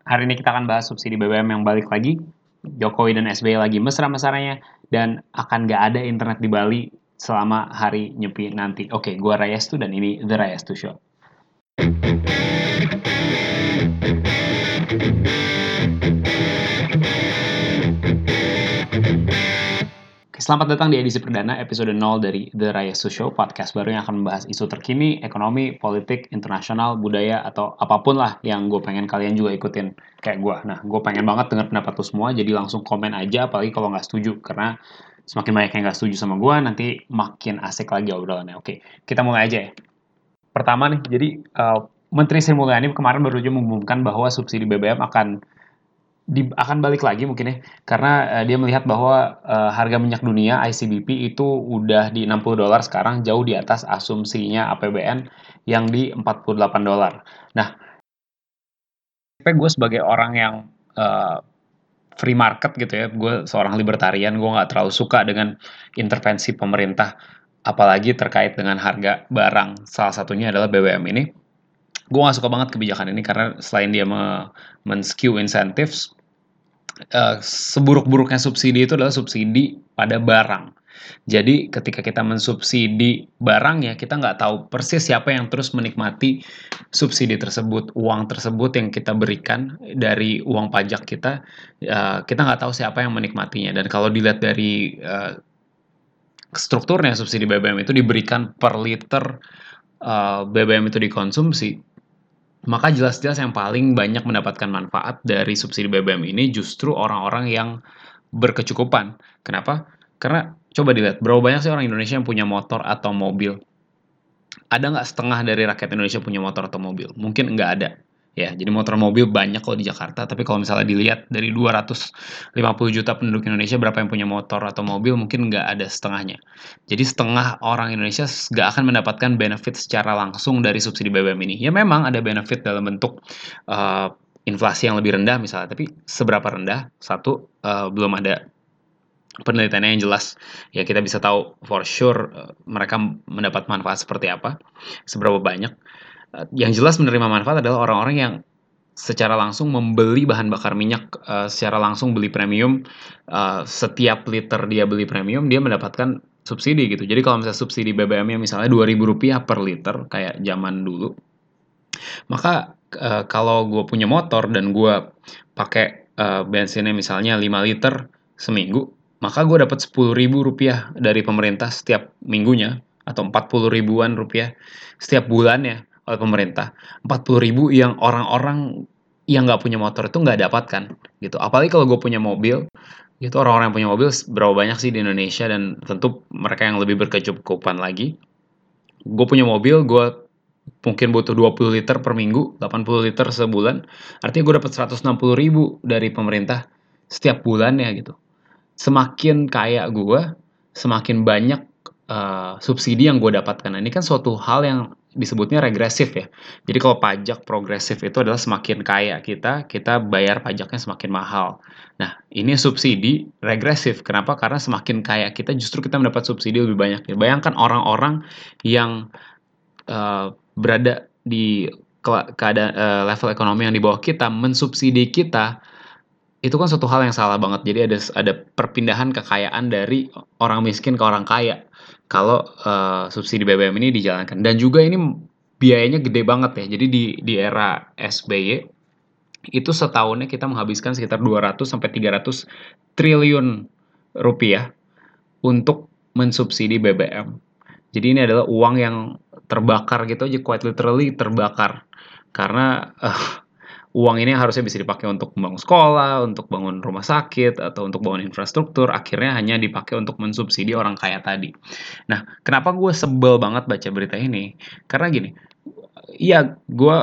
Hari ini kita akan bahas subsidi BBM yang balik lagi. Jokowi dan SBY lagi mesra-mesranya dan akan gak ada internet di Bali selama hari nyepi nanti. Oke, gua Rayestu dan ini The Rayestu Show. Selamat datang di edisi perdana episode 0 dari The Raya Show, podcast baru yang akan membahas isu terkini, ekonomi, politik, internasional, budaya, atau apa pun lah yang gue pengen kalian juga ikutin kayak gue. Nah, gue pengen banget denger pendapat lo semua, jadi langsung komen aja, apalagi kalau nggak setuju, karena semakin banyak yang nggak setuju sama gue, nanti makin asik lagi obrolannya. Oke, kita mulai aja ya. Pertama nih, jadi uh, Menteri Sri Mulyani kemarin baru aja mengumumkan bahwa subsidi BBM akan di, akan balik lagi mungkin ya karena uh, dia melihat bahwa uh, harga minyak dunia ICBP itu udah di 60 dolar sekarang jauh di atas asumsinya APBN yang di 48 dolar. Nah, gue sebagai orang yang uh, free market gitu ya, gue seorang libertarian, gue nggak terlalu suka dengan intervensi pemerintah, apalagi terkait dengan harga barang. Salah satunya adalah BBM ini. Gue gak suka banget kebijakan ini karena selain dia men-skew incentives, uh, seburuk-buruknya subsidi itu adalah subsidi pada barang. Jadi ketika kita mensubsidi barang ya kita nggak tahu persis siapa yang terus menikmati subsidi tersebut, uang tersebut yang kita berikan dari uang pajak kita, uh, kita nggak tahu siapa yang menikmatinya. Dan kalau dilihat dari uh, strukturnya subsidi BBM itu diberikan per liter BBM itu dikonsumsi, maka jelas-jelas yang paling banyak mendapatkan manfaat dari subsidi BBM ini justru orang-orang yang berkecukupan. Kenapa? Karena coba dilihat, berapa banyak sih orang Indonesia yang punya motor atau mobil? Ada nggak setengah dari rakyat Indonesia punya motor atau mobil? Mungkin nggak ada. Ya, jadi motor mobil banyak kalau di Jakarta, tapi kalau misalnya dilihat dari 250 juta penduduk Indonesia berapa yang punya motor atau mobil mungkin nggak ada setengahnya. Jadi setengah orang Indonesia nggak akan mendapatkan benefit secara langsung dari subsidi BBM ini. Ya memang ada benefit dalam bentuk uh, inflasi yang lebih rendah misalnya, tapi seberapa rendah? Satu uh, belum ada penelitiannya yang jelas ya kita bisa tahu for sure uh, mereka mendapat manfaat seperti apa seberapa banyak Eh, yang jelas menerima manfaat adalah orang-orang yang secara langsung membeli bahan bakar minyak uh, secara langsung beli premium uh, setiap liter dia beli premium dia mendapatkan subsidi gitu. Jadi kalau misalnya subsidi BBM-nya misalnya ribu rupiah per liter kayak zaman dulu maka uh, kalau gue punya motor dan gue pakai uh, bensinnya misalnya 5 liter seminggu maka gue dapat ribu rupiah dari pemerintah setiap minggunya atau 40 ribuan rupiah setiap bulannya oleh pemerintah. 40 ribu yang orang-orang yang nggak punya motor itu nggak dapatkan gitu. Apalagi kalau gue punya mobil gitu. Orang-orang yang punya mobil berapa banyak sih di Indonesia dan tentu mereka yang lebih berkecukupan lagi. Gue punya mobil gue mungkin butuh 20 liter per minggu 80 liter sebulan. Artinya gue dapat 160 ribu dari pemerintah setiap bulan ya gitu. Semakin kaya gue semakin banyak uh, subsidi yang gue dapatkan nah, ini kan suatu hal yang disebutnya regresif ya. Jadi kalau pajak progresif itu adalah semakin kaya kita, kita bayar pajaknya semakin mahal. Nah, ini subsidi regresif. Kenapa? Karena semakin kaya kita justru kita mendapat subsidi lebih banyak. Bayangkan orang-orang yang uh, berada di keadaan uh, level ekonomi yang di bawah kita mensubsidi kita itu kan suatu hal yang salah banget. Jadi ada ada perpindahan kekayaan dari orang miskin ke orang kaya kalau uh, subsidi BBM ini dijalankan. Dan juga ini biayanya gede banget ya. Jadi di di era SBY itu setahunnya kita menghabiskan sekitar 200 sampai 300 triliun rupiah untuk mensubsidi BBM. Jadi ini adalah uang yang terbakar gitu aja quite literally terbakar karena uh, uang ini harusnya bisa dipakai untuk membangun sekolah, untuk bangun rumah sakit, atau untuk bangun infrastruktur, akhirnya hanya dipakai untuk mensubsidi orang kaya tadi. Nah, kenapa gue sebel banget baca berita ini? Karena gini, iya gue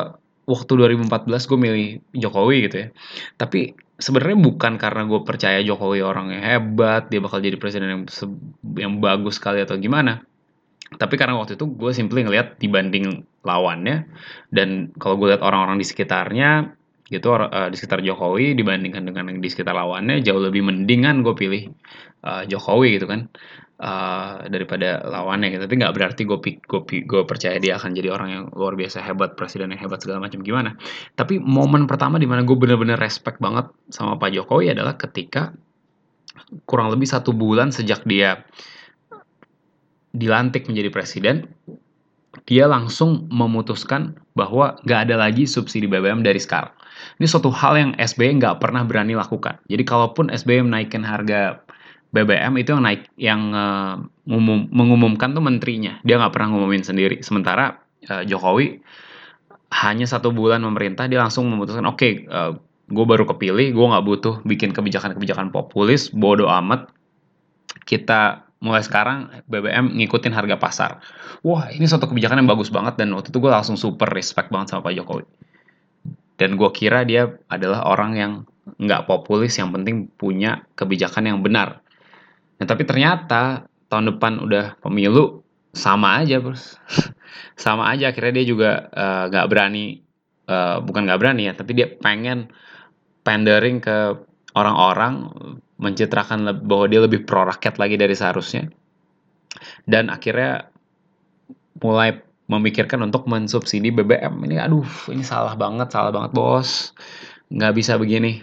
waktu 2014 gue milih Jokowi gitu ya. Tapi sebenarnya bukan karena gue percaya Jokowi orang yang hebat, dia bakal jadi presiden yang yang bagus sekali atau gimana. Tapi karena waktu itu gue simply ngeliat dibanding lawannya dan kalau gue lihat orang-orang di sekitarnya gitu uh, di sekitar Jokowi dibandingkan dengan yang di sekitar lawannya jauh lebih mendingan gue pilih uh, Jokowi gitu kan uh, daripada lawannya gitu. Tapi nggak berarti gue gue gue percaya dia akan jadi orang yang luar biasa hebat, presiden yang hebat segala macam gimana. Tapi momen pertama di mana gue bener-bener respect banget sama Pak Jokowi adalah ketika kurang lebih satu bulan sejak dia dilantik menjadi presiden, dia langsung memutuskan bahwa nggak ada lagi subsidi BBM dari sekarang. Ini suatu hal yang SBY nggak pernah berani lakukan. Jadi kalaupun SBY menaikkan harga BBM itu yang naik yang uh, ngumum, mengumumkan tuh menterinya dia nggak pernah ngumumin sendiri sementara uh, Jokowi hanya satu bulan memerintah dia langsung memutuskan oke okay, uh, gue baru kepilih gue nggak butuh bikin kebijakan-kebijakan populis bodoh amat kita mulai sekarang BBM ngikutin harga pasar. Wah ini suatu kebijakan yang bagus banget dan waktu itu gue langsung super respect banget sama Pak Jokowi. Dan gue kira dia adalah orang yang nggak populis yang penting punya kebijakan yang benar. Nah, tapi ternyata tahun depan udah pemilu sama aja, Bos. sama aja akhirnya dia juga uh, nggak uh, berani uh, bukan nggak berani ya, tapi dia pengen pandering ke orang-orang mencitrakan bahwa dia lebih pro rakyat lagi dari seharusnya. Dan akhirnya mulai memikirkan untuk mensubsidi BBM. Ini aduh, ini salah banget, salah banget, Bos. Nggak bisa begini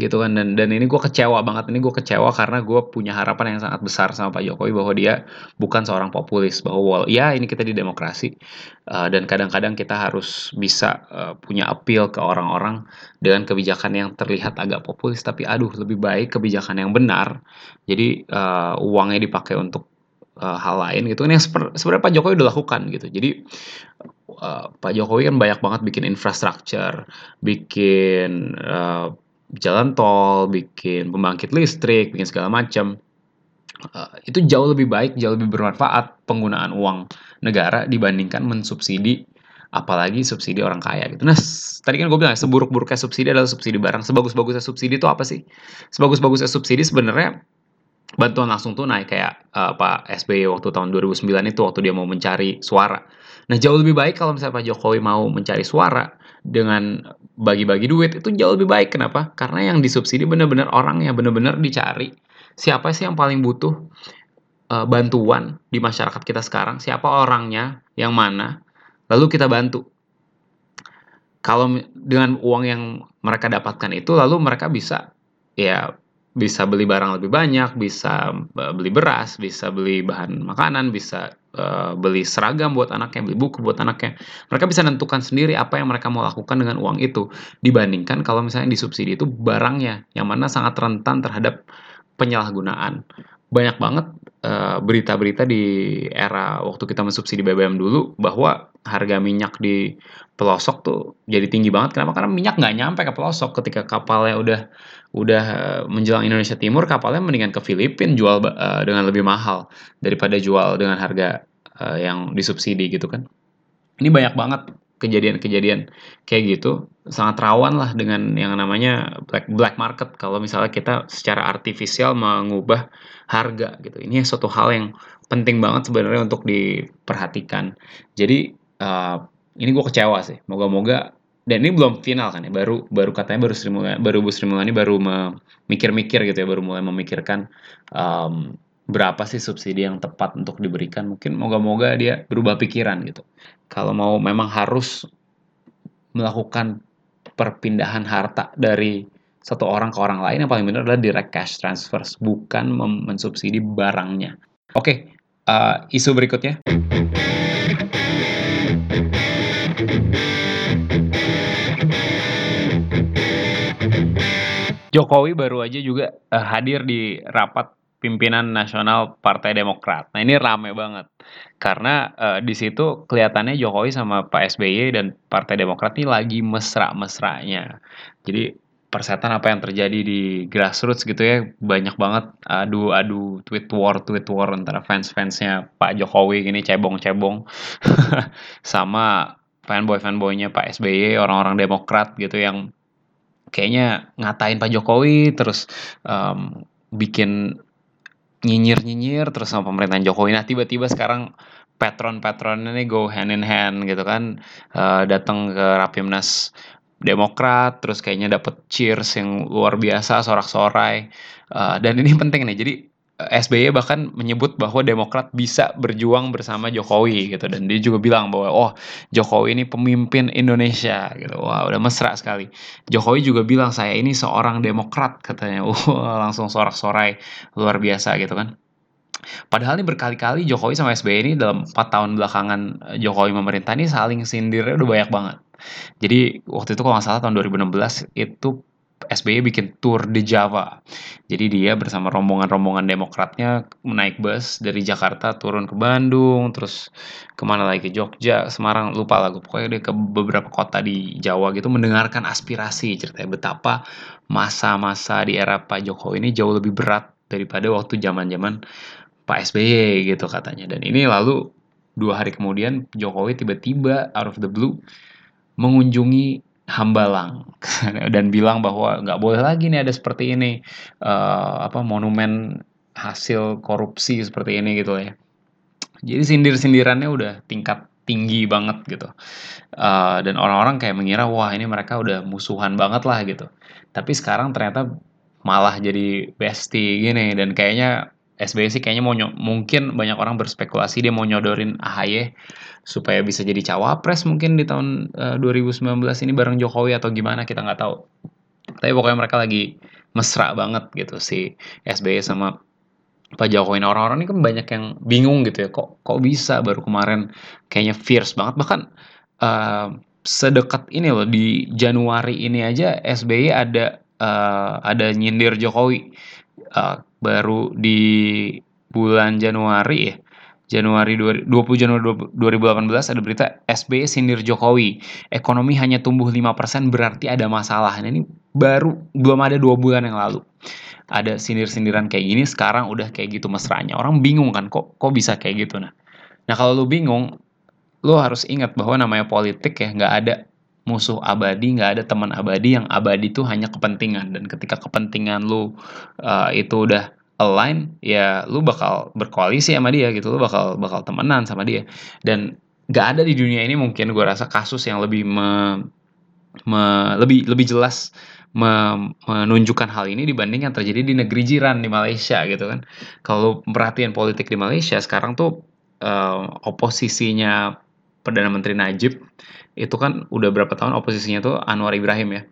gitu kan. Dan dan ini gue kecewa banget. Ini gue kecewa karena gue punya harapan yang sangat besar sama Pak Jokowi bahwa dia bukan seorang populis bahwa ya ini kita di demokrasi uh, dan kadang-kadang kita harus bisa uh, punya appeal ke orang-orang dengan kebijakan yang terlihat agak populis tapi aduh lebih baik kebijakan yang benar. Jadi uh, uangnya dipakai untuk uh, hal lain gitu. Kan yang sebenarnya Pak Jokowi udah lakukan gitu. Jadi uh, Pak Jokowi kan banyak banget bikin infrastruktur bikin uh, jalan tol, bikin pembangkit listrik, bikin segala macam. Uh, itu jauh lebih baik, jauh lebih bermanfaat penggunaan uang negara dibandingkan mensubsidi apalagi subsidi orang kaya gitu. Nah, tadi kan gue bilang seburuk-buruknya subsidi adalah subsidi barang. Sebagus-bagusnya subsidi itu apa sih? Sebagus-bagusnya subsidi sebenarnya bantuan langsung tunai kayak uh, Pak SBY waktu tahun 2009 itu waktu dia mau mencari suara. Nah, jauh lebih baik kalau misalnya Pak Jokowi mau mencari suara dengan bagi-bagi duit itu jauh lebih baik. Kenapa? Karena yang disubsidi benar-benar orang yang benar-benar dicari. Siapa sih yang paling butuh uh, bantuan di masyarakat kita sekarang? Siapa orangnya? Yang mana? Lalu kita bantu. Kalau dengan uang yang mereka dapatkan itu, lalu mereka bisa ya bisa beli barang lebih banyak, bisa eh, beli beras, bisa beli bahan makanan, bisa uh, beli seragam buat anaknya, beli buku buat anaknya. Mereka bisa menentukan sendiri apa yang mereka mau lakukan dengan uang itu dibandingkan kalau misalnya disubsidi itu barangnya yang mana sangat rentan terhadap penyalahgunaan. Banyak banget berita-berita di era waktu kita mensubsidi BBM dulu bahwa harga minyak di pelosok tuh jadi tinggi banget. Kenapa? Karena minyak nggak nyampe ke pelosok ketika kapalnya udah udah eh, menjelang Indonesia Timur kapalnya mendingan ke Filipina jual uh, dengan lebih mahal daripada jual dengan harga uh, yang disubsidi gitu kan. Ini banyak banget kejadian-kejadian kayak gitu sangat rawan lah dengan yang namanya black black market kalau misalnya kita secara artifisial mengubah harga gitu. Ini suatu hal yang penting banget sebenarnya untuk diperhatikan. Jadi uh, ini gue kecewa sih. Moga-moga dan ini belum final kan ya baru baru katanya baru Sri Mulyani, baru Bu Sri Mulyani baru memikir-mikir gitu ya baru mulai memikirkan um, berapa sih subsidi yang tepat untuk diberikan? Mungkin moga-moga dia berubah pikiran gitu. Kalau mau memang harus melakukan perpindahan harta dari satu orang ke orang lain yang paling benar adalah direct cash transfers bukan mensubsidi barangnya. Oke okay, uh, isu berikutnya. Jokowi baru aja juga uh, hadir di rapat pimpinan nasional Partai Demokrat. Nah ini rame banget karena uh, di situ kelihatannya Jokowi sama Pak SBY dan Partai Demokrat ini lagi mesra-mesranya. Jadi persetan apa yang terjadi di grassroots gitu ya banyak banget adu-adu tweet war tweet war antara fans-fansnya Pak Jokowi gini cebong-cebong sama fanboy fanboynya Pak SBY orang-orang Demokrat gitu yang kayaknya ngatain Pak Jokowi terus um, bikin nyinyir-nyinyir terus sama pemerintahan Jokowi. Nah tiba-tiba sekarang patron-patronnya nih go hand in hand gitu kan uh, datang ke Rapimnas Demokrat, terus kayaknya dapet cheers yang luar biasa, sorak-sorai. Uh, dan ini penting nih, jadi SBY bahkan menyebut bahwa Demokrat bisa berjuang bersama Jokowi gitu. Dan dia juga bilang bahwa oh Jokowi ini pemimpin Indonesia gitu. Wah udah mesra sekali. Jokowi juga bilang saya ini seorang Demokrat katanya. Wah langsung sorak-sorai. Luar biasa gitu kan. Padahal ini berkali-kali Jokowi sama SBY ini dalam 4 tahun belakangan eh, Jokowi memerintah ini saling sindirnya udah banyak banget. Jadi waktu itu kalau nggak salah tahun 2016 itu SBY bikin tour di Java. Jadi dia bersama rombongan-rombongan demokratnya naik bus dari Jakarta turun ke Bandung, terus ke mana lagi Jogja, Semarang, lupa lagu. Pokoknya dia ke beberapa kota di Jawa gitu mendengarkan aspirasi ceritanya betapa masa-masa di era Pak Jokowi ini jauh lebih berat daripada waktu zaman-zaman Pak SBY gitu katanya. Dan ini lalu dua hari kemudian Jokowi tiba-tiba out of the blue mengunjungi Hambalang dan bilang bahwa nggak boleh lagi nih ada seperti ini uh, apa monumen hasil korupsi seperti ini gitu ya. Jadi sindir-sindirannya udah tingkat tinggi banget gitu. Uh, dan orang-orang kayak mengira wah ini mereka udah musuhan banget lah gitu. Tapi sekarang ternyata malah jadi bestie gini dan kayaknya SBY sih kayaknya mau mungkin banyak orang berspekulasi dia mau nyodorin AHY supaya bisa jadi cawapres mungkin di tahun uh, eh, 2019 ini bareng Jokowi atau gimana kita nggak tahu. Tapi pokoknya mereka lagi mesra banget gitu si SBY sama Pak Jokowi. Nah, orang-orang ini kan banyak yang bingung gitu ya, kok kok bisa baru kemarin kayaknya fierce banget bahkan uh, sedekat ini loh di Januari ini aja SBY ada uh, ada nyindir Jokowi uh, baru di bulan Januari ya Januari 20 Januari 2018 ada berita SBY sindir Jokowi. Ekonomi hanya tumbuh 5% berarti ada masalah. Nah, ini baru belum ada dua bulan yang lalu. Ada sindir-sindiran kayak gini sekarang udah kayak gitu mesranya. Orang bingung kan kok kok bisa kayak gitu nah. Nah, kalau lu bingung, lu harus ingat bahwa namanya politik ya nggak ada musuh abadi, nggak ada teman abadi yang abadi itu hanya kepentingan. Dan ketika kepentingan lu uh, itu udah align ya lu bakal berkoalisi sama dia gitu. Lu bakal bakal temenan sama dia. Dan gak ada di dunia ini mungkin gue rasa kasus yang lebih me, me, lebih lebih jelas me, menunjukkan hal ini dibanding yang terjadi di negeri jiran di Malaysia gitu kan. Kalau perhatian politik di Malaysia sekarang tuh uh, oposisinya perdana menteri Najib itu kan udah berapa tahun oposisinya tuh Anwar Ibrahim ya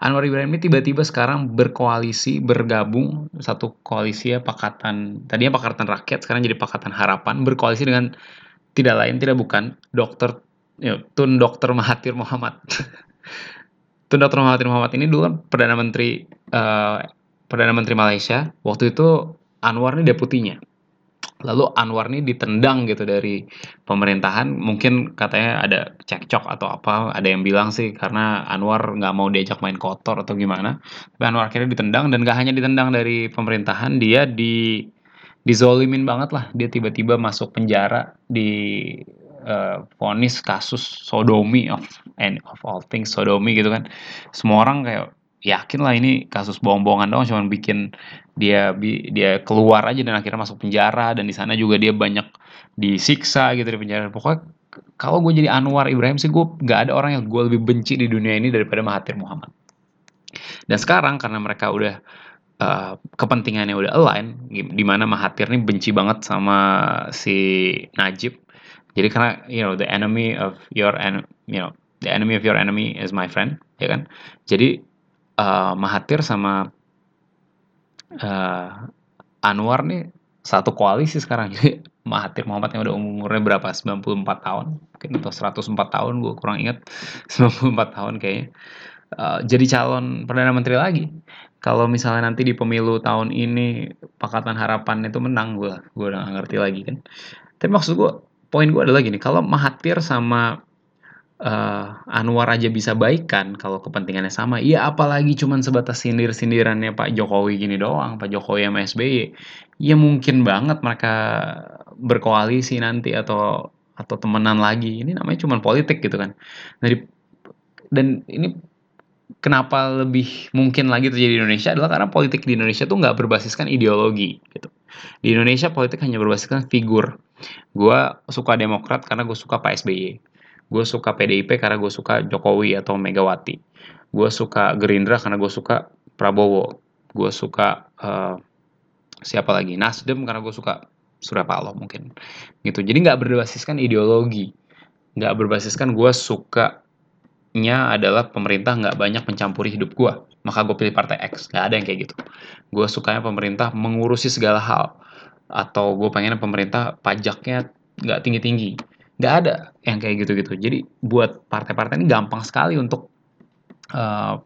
Anwar Ibrahim ini tiba-tiba sekarang berkoalisi, bergabung satu koalisi ya Pakatan, tadinya Pakatan Rakyat, sekarang jadi Pakatan Harapan, berkoalisi dengan tidak lain tidak bukan Dokter ya, Tun Dokter Mahathir Muhammad. Tun Dokter Mahathir Muhammad ini dulu kan perdana menteri uh, perdana menteri Malaysia. Waktu itu Anwar ini deputinya lalu Anwar nih ditendang gitu dari pemerintahan. Mungkin katanya ada cekcok atau apa ada yang bilang sih karena Anwar nggak mau diajak main kotor atau gimana. Tapi Anwar akhirnya ditendang dan gak hanya ditendang dari pemerintahan dia di dizolimin banget lah. Dia tiba-tiba masuk penjara di uh, vonis kasus sodomi of and of all things sodomi gitu kan. Semua orang kayak yakin lah ini kasus bohong-bohongan dong cuma bikin dia dia keluar aja dan akhirnya masuk penjara dan di sana juga dia banyak disiksa gitu di penjara. Pokoknya kalau gue jadi Anwar Ibrahim sih gue nggak ada orang yang gue lebih benci di dunia ini daripada Mahathir Muhammad. Dan sekarang karena mereka udah uh, kepentingannya udah align di mana Mahathir ini benci banget sama si Najib. Jadi karena you know the enemy of your en you know the enemy of your enemy is my friend ya kan? Jadi uh, Mahathir sama uh, Anwar nih satu koalisi sekarang. Jadi Mahathir Muhammad yang udah umurnya berapa? 94 tahun. Mungkin atau 104 tahun gue kurang inget 94 tahun kayaknya. Uh, jadi calon perdana menteri lagi. Kalau misalnya nanti di pemilu tahun ini Pakatan Harapan itu menang gue gue udah gak ngerti lagi kan. Tapi maksud gue poin gue adalah gini kalau Mahathir sama uh, Anwar aja bisa baikan kalau kepentingannya sama, iya apalagi cuman sebatas sindir-sindirannya Pak Jokowi gini doang, Pak Jokowi sama SBY. Ya mungkin banget mereka berkoalisi nanti atau atau temenan lagi. Ini namanya cuman politik gitu kan. Nah, dan ini kenapa lebih mungkin lagi terjadi di Indonesia adalah karena politik di Indonesia tuh nggak berbasiskan ideologi gitu. Di Indonesia politik hanya berbasiskan figur. Gue suka Demokrat karena gue suka Pak SBY gue suka PDIP karena gue suka Jokowi atau Megawati. Gue suka Gerindra karena gue suka Prabowo. Gue suka uh, siapa lagi? Nasdem karena gue suka Surya Paloh mungkin. Gitu. Jadi nggak berbasiskan ideologi. Nggak berbasiskan gue sukanya adalah pemerintah nggak banyak mencampuri hidup gue maka gue pilih partai X. Nggak ada yang kayak gitu. Gue sukanya pemerintah mengurusi segala hal. Atau gue pengen pemerintah pajaknya nggak tinggi tinggi nggak ada yang kayak gitu-gitu. Jadi buat partai-partai ini gampang sekali untuk uh,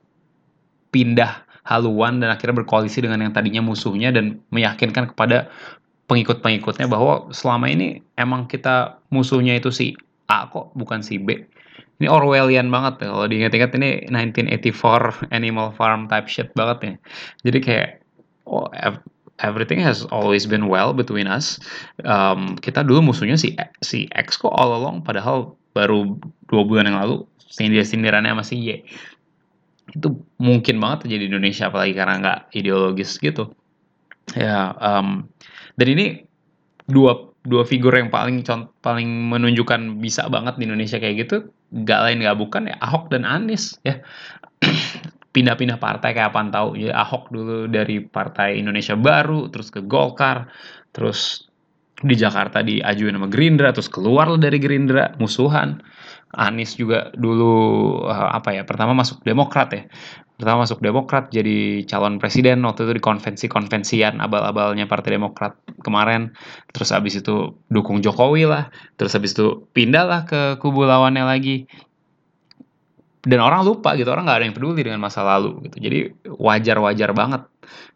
pindah haluan dan akhirnya berkoalisi dengan yang tadinya musuhnya dan meyakinkan kepada pengikut-pengikutnya bahwa selama ini emang kita musuhnya itu si A kok bukan si B. Ini Orwellian banget ya kalau diingat-ingat ini 1984 Animal Farm type shit banget ya. Jadi kayak oh everything has always been well between us. Um, kita dulu musuhnya si si X kok all along, padahal baru dua bulan yang lalu sindir-sindirannya masih Y. Itu mungkin banget terjadi di Indonesia, apalagi karena nggak ideologis gitu. Ya, um, dan ini dua dua figur yang paling paling menunjukkan bisa banget di Indonesia kayak gitu, gak lain gak bukan ya Ahok dan Anies ya pindah-pindah partai kayak apaan tahu ya Ahok dulu dari partai Indonesia Baru terus ke Golkar terus di Jakarta diajuin sama Gerindra terus keluar dari Gerindra musuhan. Anies juga dulu uh, apa ya pertama masuk Demokrat ya. Pertama masuk Demokrat jadi calon presiden waktu itu di konvensi-konvensian abal-abalnya Partai Demokrat kemarin. Terus abis itu dukung Jokowi lah terus abis itu pindah lah ke kubu lawannya lagi dan orang lupa gitu orang nggak ada yang peduli dengan masa lalu gitu. Jadi wajar-wajar banget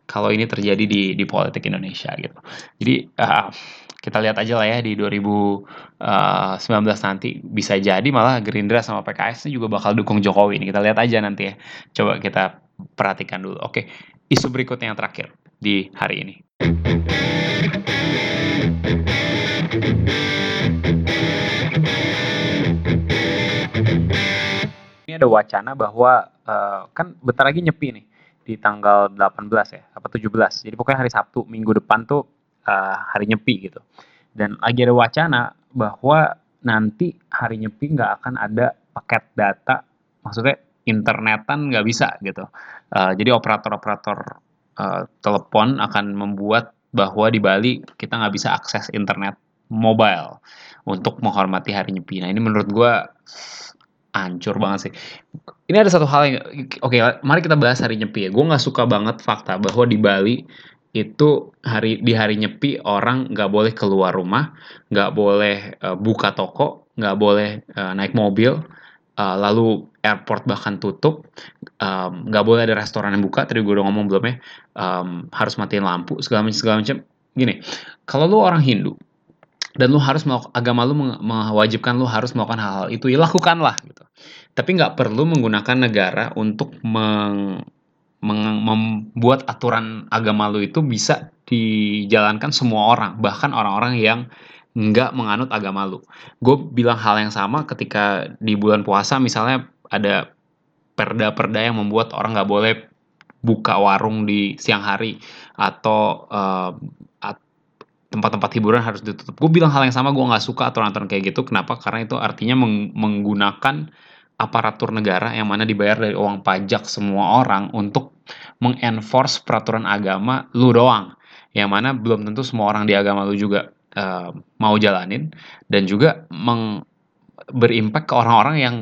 kalau ini terjadi di di politik Indonesia gitu. Jadi uh, kita lihat aja lah ya di 2019 eh, nanti bisa jadi malah Gerindra sama PKS juga bakal dukung Jokowi ini. Kita lihat aja nanti ya. Coba kita perhatikan dulu. Oke isu berikutnya yang terakhir di hari ini ada wacana bahwa uh, kan bentar lagi nyepi nih di tanggal 18 ya, apa 17. Jadi pokoknya hari Sabtu minggu depan tuh uh, hari nyepi gitu. Dan lagi ada wacana bahwa nanti hari nyepi nggak akan ada paket data, maksudnya internetan nggak bisa gitu. Uh, jadi operator-operator uh, telepon akan membuat bahwa di Bali kita nggak bisa akses internet mobile untuk menghormati hari nyepi. Nah ini menurut gue hancur banget sih. Ini ada satu hal yang, oke, okay, mari kita bahas hari nyepi ya. Gue nggak suka banget fakta bahwa di Bali itu hari di hari nyepi orang nggak boleh keluar rumah, nggak boleh uh, buka toko, nggak boleh uh, naik mobil, uh, lalu airport bahkan tutup, nggak um, boleh ada restoran yang buka. Tadi gue udah ngomong belum ya, um, harus matiin lampu segala macam segala macam. Gini, kalau lu orang Hindu, dan lu harus agama lu mewajibkan lu harus melakukan hal-hal itu. Ya lakukanlah gitu. Tapi nggak perlu menggunakan negara untuk meng, meng, membuat aturan agama lu itu bisa dijalankan semua orang bahkan orang-orang yang nggak menganut agama lu. Gue bilang hal yang sama ketika di bulan puasa misalnya ada perda-perda yang membuat orang nggak boleh buka warung di siang hari atau uh, tempat-tempat hiburan harus ditutup. Gue bilang hal yang sama, gue nggak suka aturan-aturan kayak gitu. Kenapa? Karena itu artinya meng menggunakan aparatur negara yang mana dibayar dari uang pajak semua orang untuk mengenforce peraturan agama lu doang. Yang mana belum tentu semua orang di agama lu juga uh, mau jalanin dan juga meng berimpact ke orang-orang yang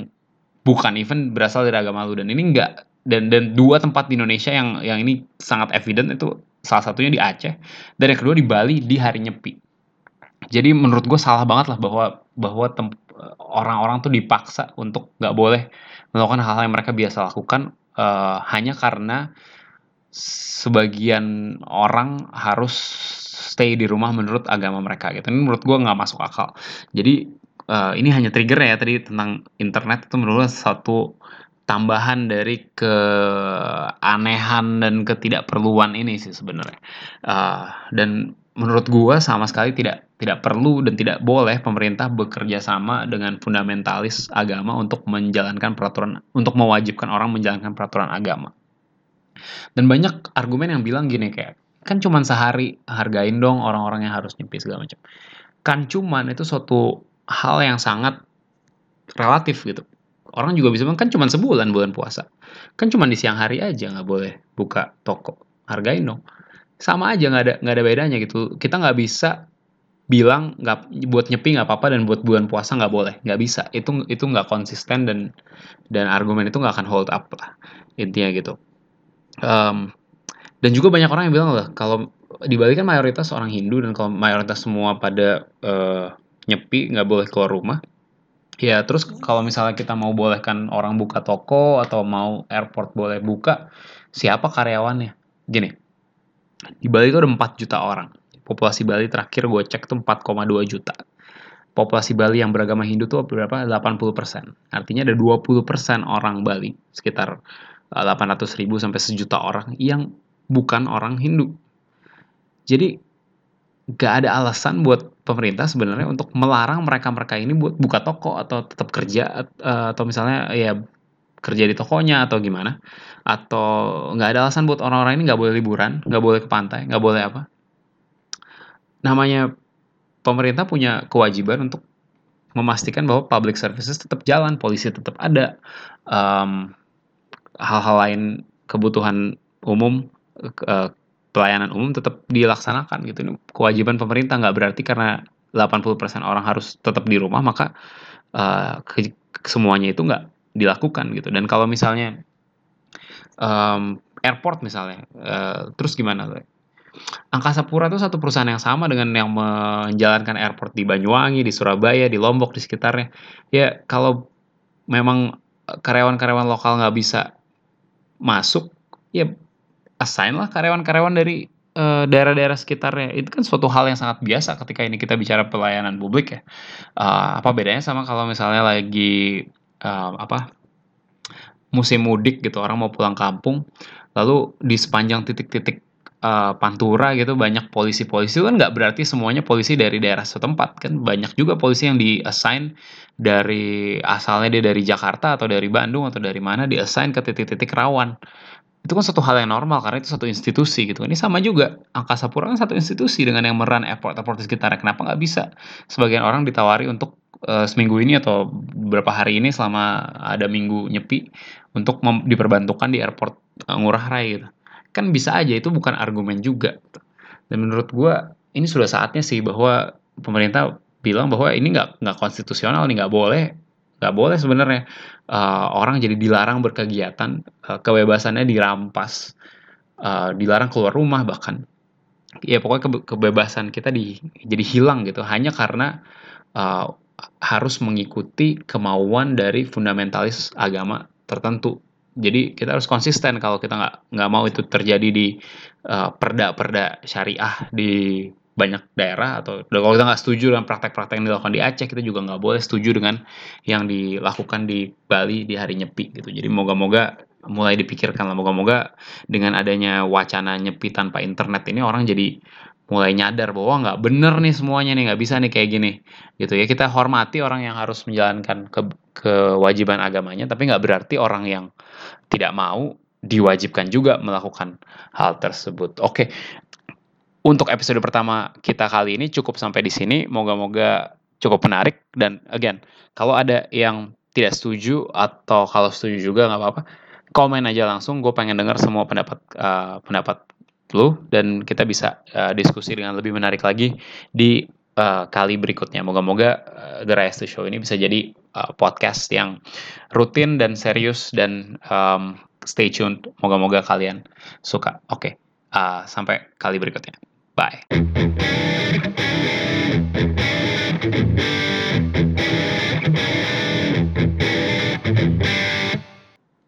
bukan even berasal dari agama lu dan ini enggak dan dan dua tempat di Indonesia yang yang ini sangat evident itu salah satunya di Aceh dan yang kedua di Bali di hari nyepi. Jadi menurut gue salah banget lah bahwa bahwa orang-orang tuh dipaksa untuk nggak boleh melakukan hal-hal yang mereka biasa lakukan uh, hanya karena sebagian orang harus stay di rumah menurut agama mereka gitu. Ini menurut gue nggak masuk akal. Jadi uh, ini hanya trigger ya tadi tentang internet itu menurut satu tambahan dari keanehan dan ketidakperluan ini sih sebenarnya. Uh, dan menurut gua sama sekali tidak tidak perlu dan tidak boleh pemerintah bekerja sama dengan fundamentalis agama untuk menjalankan peraturan untuk mewajibkan orang menjalankan peraturan agama. Dan banyak argumen yang bilang gini kayak kan cuman sehari hargain dong orang-orang yang harus nyepi segala macam. Kan cuman itu suatu hal yang sangat relatif gitu orang juga bisa bilang kan cuma sebulan bulan puasa. Kan cuma di siang hari aja nggak boleh buka toko. Hargain dong. Sama aja nggak ada nggak ada bedanya gitu. Kita nggak bisa bilang nggak buat nyepi nggak apa-apa dan buat bulan puasa nggak boleh. Nggak bisa. Itu itu nggak konsisten dan dan argumen itu nggak akan hold up lah intinya gitu. Um, dan juga banyak orang yang bilang lah kalau di Bali kan mayoritas orang Hindu dan kalau mayoritas semua pada uh, nyepi nggak boleh keluar rumah ya terus kalau misalnya kita mau bolehkan orang buka toko atau mau airport boleh buka siapa karyawannya gini di Bali itu ada 4 juta orang populasi Bali terakhir gue cek tuh 4,2 juta. Populasi Bali yang beragama Hindu tuh berapa? 80%. Artinya ada 20% orang Bali, sekitar 800 eh, ribu sampai sejuta orang yang bukan orang Hindu. Jadi gak ada alasan buat pemerintah sebenarnya untuk melarang mereka-mereka ini buat buka toko atau tetap kerja eh, atau misalnya ya kerja di tokonya atau gimana. Atau nggak ada alasan buat orang-orang ini nggak boleh liburan nggak boleh ke pantai nggak boleh apa. Namanya pemerintah punya kewajiban untuk memastikan bahwa public services tetap jalan, polisi tetap ada, hal hal-hal lain kebutuhan umum, uh, pelayanan umum tetap dilaksanakan gitu. Ini kewajiban pemerintah nggak berarti karena 80% orang harus tetap di rumah maka uh, ke, semuanya itu nggak dilakukan gitu. Dan kalau misalnya um, airport misalnya, uh, terus gimana? Angkasa Pura itu satu perusahaan yang sama dengan yang menjalankan airport di Banyuwangi, di Surabaya, di Lombok, di sekitarnya. Ya, kalau memang karyawan-karyawan lokal nggak bisa masuk, ya assign lah karyawan-karyawan dari daerah daerah-daerah sekitarnya. Itu kan suatu hal yang sangat biasa ketika ini kita bicara pelayanan publik ya. Uh, apa bedanya sama kalau misalnya lagi uh, apa musim mudik gitu orang mau pulang kampung, lalu di sepanjang titik-titik Pantura gitu banyak polisi-polisi kan nggak berarti semuanya polisi dari daerah setempat kan banyak juga polisi yang di assign dari asalnya dia dari Jakarta atau dari Bandung atau dari mana di assign ke titik-titik rawan itu kan satu hal yang normal karena itu satu institusi gitu. Ini sama juga angkasa pura kan satu institusi dengan yang meran airport airport sekitarnya. Kenapa nggak bisa? Sebagian orang ditawari untuk uh, seminggu ini atau beberapa hari ini selama ada minggu nyepi untuk diperbantukan di airport uh, Ngurah Rai gitu. Kan bisa aja itu bukan argumen juga dan menurut gue ini sudah saatnya sih bahwa pemerintah bilang bahwa ini nggak nggak konstitusional nih nggak boleh nggak boleh sebenarnya. Uh, orang jadi dilarang berkegiatan uh, kebebasannya dirampas uh, dilarang keluar rumah bahkan. Ya pokoknya ke kebebasan kita di jadi hilang gitu. Hanya karena uh, harus mengikuti kemauan dari fundamentalis agama tertentu. Jadi kita harus konsisten kalau kita nggak nggak mau itu terjadi di uh, perda-perda syariah di banyak daerah atau kalau kita nggak setuju dengan praktek-praktek yang dilakukan di Aceh kita juga nggak boleh setuju dengan yang dilakukan di Bali di hari nyepi gitu jadi moga-moga mulai dipikirkan lah moga-moga dengan adanya wacana nyepi tanpa internet ini orang jadi mulai nyadar bahwa nggak bener nih semuanya nih nggak bisa nih kayak gini gitu ya kita hormati orang yang harus menjalankan ke kewajiban agamanya tapi nggak berarti orang yang tidak mau diwajibkan juga melakukan hal tersebut. Oke. Untuk episode pertama kita kali ini cukup sampai di sini. Moga-moga cukup menarik dan again, kalau ada yang tidak setuju atau kalau setuju juga nggak apa-apa, komen aja langsung. Gue pengen dengar semua pendapat uh, pendapat lu dan kita bisa uh, diskusi dengan lebih menarik lagi di uh, kali berikutnya. Moga-moga uh, The Rise to Show ini bisa jadi uh, podcast yang rutin dan serius dan um, stay tuned. Moga-moga kalian suka. Oke, okay. uh, sampai kali berikutnya. Bye.